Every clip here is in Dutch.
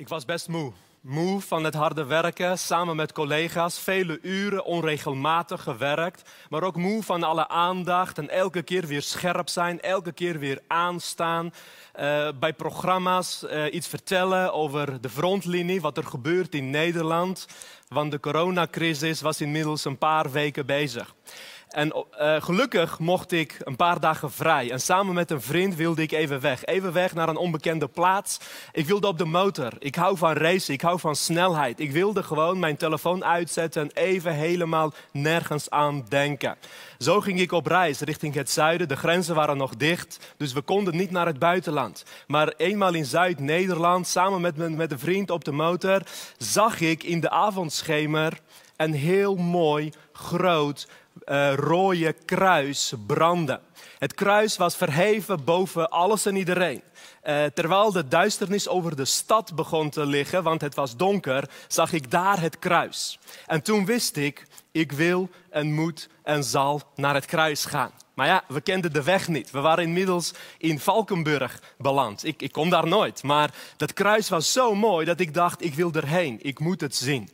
Ik was best moe. Moe van het harde werken, samen met collega's, vele uren onregelmatig gewerkt, maar ook moe van alle aandacht en elke keer weer scherp zijn, elke keer weer aanstaan, uh, bij programma's uh, iets vertellen over de frontlinie, wat er gebeurt in Nederland, want de coronacrisis was inmiddels een paar weken bezig. En uh, gelukkig mocht ik een paar dagen vrij. En samen met een vriend wilde ik even weg. Even weg naar een onbekende plaats. Ik wilde op de motor. Ik hou van racen. Ik hou van snelheid. Ik wilde gewoon mijn telefoon uitzetten en even helemaal nergens aan denken. Zo ging ik op reis richting het zuiden. De grenzen waren nog dicht, dus we konden niet naar het buitenland. Maar eenmaal in Zuid-Nederland, samen met, met een vriend op de motor, zag ik in de avondschemer een heel mooi, groot, uh, rode kruis brandde. Het kruis was verheven boven alles en iedereen. Uh, terwijl de duisternis over de stad begon te liggen, want het was donker, zag ik daar het kruis. En toen wist ik, ik wil en moet en zal naar het kruis gaan. Maar ja, we kenden de weg niet. We waren inmiddels in Valkenburg beland. Ik, ik kom daar nooit. Maar dat kruis was zo mooi dat ik dacht, ik wil erheen. Ik moet het zien.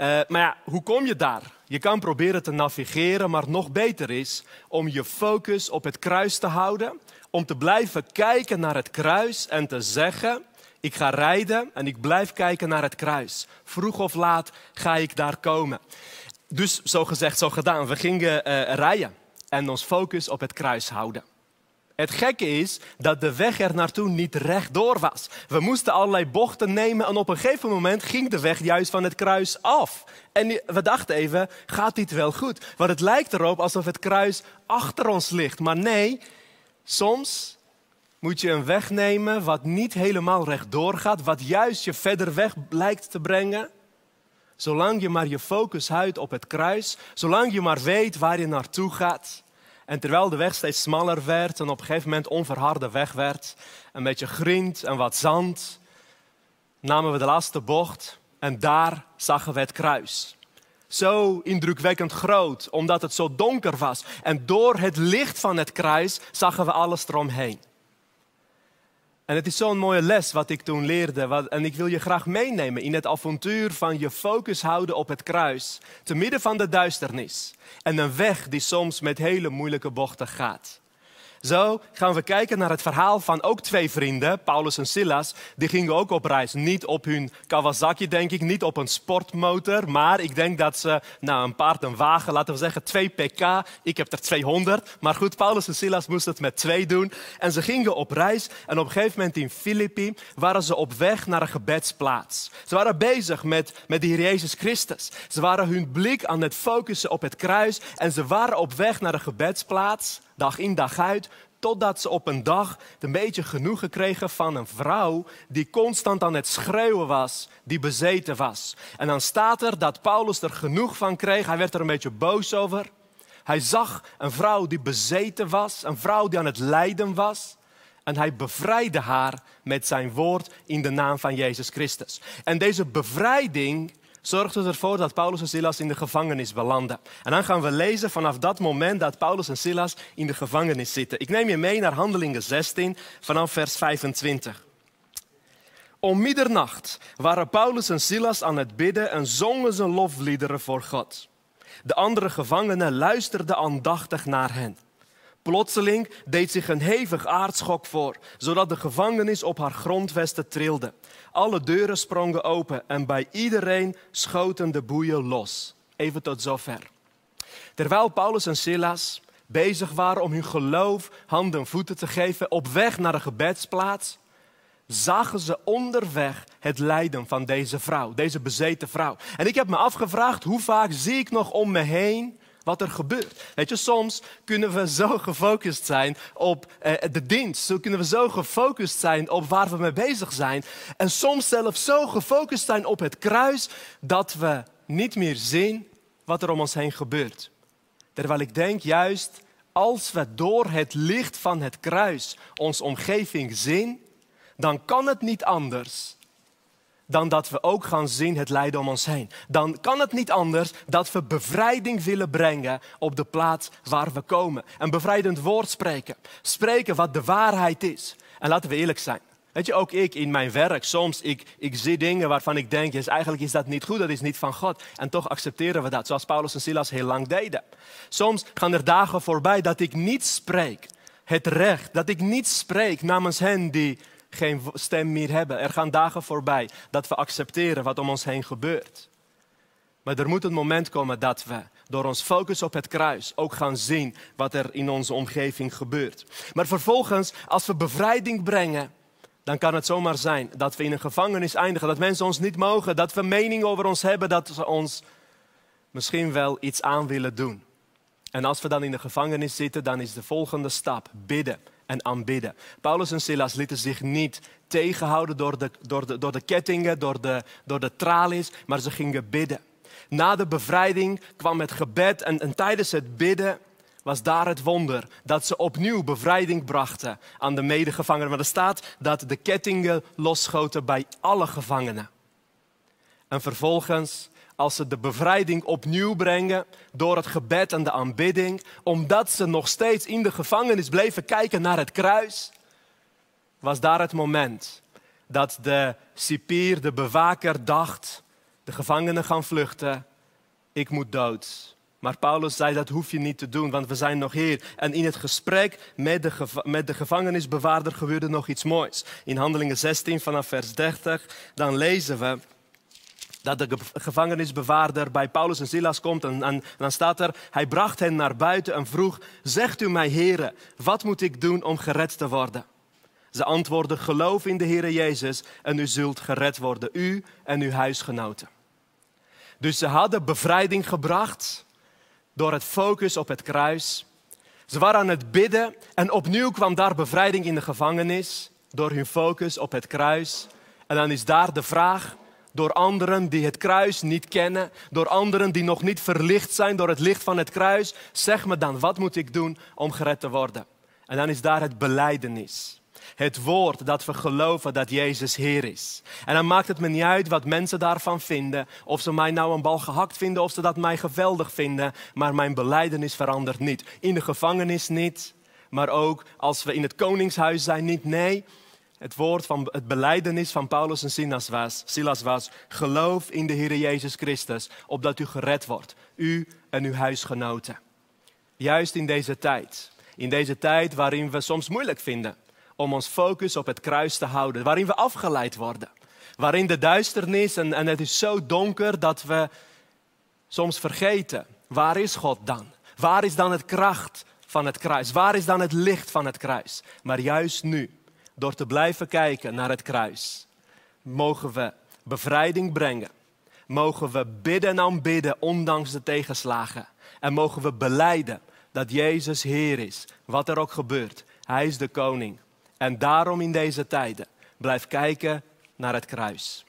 Uh, maar ja, hoe kom je daar? Je kan proberen te navigeren, maar nog beter is om je focus op het kruis te houden. Om te blijven kijken naar het kruis en te zeggen: Ik ga rijden en ik blijf kijken naar het kruis. Vroeg of laat ga ik daar komen. Dus zo gezegd, zo gedaan. We gingen uh, rijden en ons focus op het kruis houden. Het gekke is dat de weg er naartoe niet rechtdoor was. We moesten allerlei bochten nemen en op een gegeven moment ging de weg juist van het kruis af. En we dachten even, gaat dit wel goed? Want het lijkt erop alsof het kruis achter ons ligt. Maar nee, soms moet je een weg nemen wat niet helemaal rechtdoor gaat, wat juist je verder weg lijkt te brengen. Zolang je maar je focus houdt op het kruis, zolang je maar weet waar je naartoe gaat. En terwijl de weg steeds smaller werd en op een gegeven moment onverharde weg werd, een beetje grind en wat zand, namen we de laatste bocht en daar zagen we het kruis. Zo indrukwekkend groot, omdat het zo donker was. En door het licht van het kruis zagen we alles eromheen. En het is zo'n mooie les wat ik toen leerde. en ik wil je graag meenemen in het avontuur van je focus houden op het kruis. Te midden van de duisternis. En een weg die soms met hele moeilijke bochten gaat. Zo gaan we kijken naar het verhaal van ook twee vrienden, Paulus en Silas. Die gingen ook op reis. Niet op hun Kawasaki, denk ik, niet op een sportmotor. Maar ik denk dat ze, nou, een paard, een wagen, laten we zeggen 2 pk. Ik heb er 200. Maar goed, Paulus en Silas moesten het met twee doen. En ze gingen op reis. En op een gegeven moment in Filippi waren ze op weg naar een gebedsplaats. Ze waren bezig met, met de Jezus Christus. Ze waren hun blik aan het focussen op het kruis. En ze waren op weg naar een gebedsplaats dag in dag uit, totdat ze op een dag een beetje genoegen kregen van een vrouw die constant aan het schreeuwen was, die bezeten was. En dan staat er dat Paulus er genoeg van kreeg, hij werd er een beetje boos over. Hij zag een vrouw die bezeten was, een vrouw die aan het lijden was. En hij bevrijdde haar met zijn woord in de naam van Jezus Christus. En deze bevrijding zorgde ervoor dat Paulus en Silas in de gevangenis belanden. En dan gaan we lezen vanaf dat moment dat Paulus en Silas in de gevangenis zitten. Ik neem je mee naar Handelingen 16 vanaf vers 25. Om middernacht waren Paulus en Silas aan het bidden en zongen ze lofliederen voor God. De andere gevangenen luisterden aandachtig naar hen. Plotseling deed zich een hevig aardschok voor, zodat de gevangenis op haar grondvesten trilde. Alle deuren sprongen open en bij iedereen schoten de boeien los. Even tot zover. Terwijl Paulus en Silas bezig waren om hun geloof handen en voeten te geven op weg naar de gebedsplaats, zagen ze onderweg het lijden van deze vrouw, deze bezeten vrouw. En ik heb me afgevraagd, hoe vaak zie ik nog om me heen wat er gebeurt. Weet je, soms kunnen we zo gefocust zijn op eh, de dienst. Zo kunnen we zo gefocust zijn op waar we mee bezig zijn. En soms zelfs zo gefocust zijn op het kruis dat we niet meer zien wat er om ons heen gebeurt. Terwijl ik denk juist, als we door het licht van het kruis onze omgeving zien, dan kan het niet anders dan dat we ook gaan zien het lijden om ons heen. Dan kan het niet anders dat we bevrijding willen brengen op de plaats waar we komen. Een bevrijdend woord spreken. Spreken wat de waarheid is. En laten we eerlijk zijn. Weet je, ook ik in mijn werk, soms ik, ik zie dingen waarvan ik denk, yes, eigenlijk is dat niet goed, dat is niet van God. En toch accepteren we dat, zoals Paulus en Silas heel lang deden. Soms gaan er dagen voorbij dat ik niet spreek, het recht, dat ik niet spreek namens hen die geen stem meer hebben. Er gaan dagen voorbij dat we accepteren wat om ons heen gebeurt. Maar er moet een moment komen dat we door ons focus op het kruis ook gaan zien wat er in onze omgeving gebeurt. Maar vervolgens, als we bevrijding brengen, dan kan het zomaar zijn dat we in een gevangenis eindigen, dat mensen ons niet mogen, dat we mening over ons hebben, dat ze ons misschien wel iets aan willen doen. En als we dan in de gevangenis zitten, dan is de volgende stap bidden en aanbidden. Paulus en Silas lieten zich niet tegenhouden door de, door de, door de kettingen, door de, door de tralies, maar ze gingen bidden. Na de bevrijding kwam het gebed en, en tijdens het bidden was daar het wonder dat ze opnieuw bevrijding brachten aan de medegevangenen. Maar er staat dat de kettingen losschoten bij alle gevangenen. En vervolgens, als ze de bevrijding opnieuw brengen door het gebed en de aanbidding, omdat ze nog steeds in de gevangenis bleven kijken naar het kruis, was daar het moment dat de cipier, de bewaker, dacht: de gevangenen gaan vluchten, ik moet dood. Maar Paulus zei dat hoef je niet te doen, want we zijn nog hier. En in het gesprek met de, met de gevangenisbewaarder gebeurde nog iets moois. In Handelingen 16 vanaf vers 30, dan lezen we dat de gevangenisbewaarder bij Paulus en Silas komt en, en, dan staat er, hij bracht hen naar buiten en vroeg, zegt u mij heren, wat moet ik doen om gered te worden? Ze antwoordden, geloof in de Heer Jezus en u zult gered worden, u en uw huisgenoten. Dus ze hadden bevrijding gebracht door het focus op het kruis. Ze waren aan het bidden en opnieuw kwam daar bevrijding in de gevangenis door hun focus op het kruis. En dan is daar de vraag door anderen die het kruis niet kennen, door anderen die nog niet verlicht zijn door het licht van het kruis, zeg me dan, wat moet ik doen om gered te worden? En dan is daar het beleidenis. Het woord dat we geloven dat Jezus Heer is. En dan maakt het me niet uit wat mensen daarvan vinden. Of ze mij nou een bal gehakt vinden of ze dat mij geweldig vinden. Maar mijn beleidenis verandert niet. In de gevangenis niet. Maar ook als we in het koningshuis zijn niet. Nee, het woord van het beleidenis van Paulus en Silas was, Silas was: geloof in de Heer Jezus Christus, opdat u gered wordt, u en uw huisgenoten. Juist in deze tijd, in deze tijd waarin we soms moeilijk vinden om ons focus op het kruis te houden, waarin we afgeleid worden, waarin de duisternis en, en het is zo donker dat we soms vergeten, waar is God dan? Waar is dan het kracht van het kruis? Waar is dan het licht van het kruis? Maar juist nu, door te blijven kijken naar het kruis, mogen we bevrijding brengen. Mogen we bidden en aanbidden ondanks de tegenslagen. En mogen we beleiden dat Jezus Heer is, wat er ook gebeurt. Hij is de koning. En daarom in deze tijden, blijf kijken naar het kruis.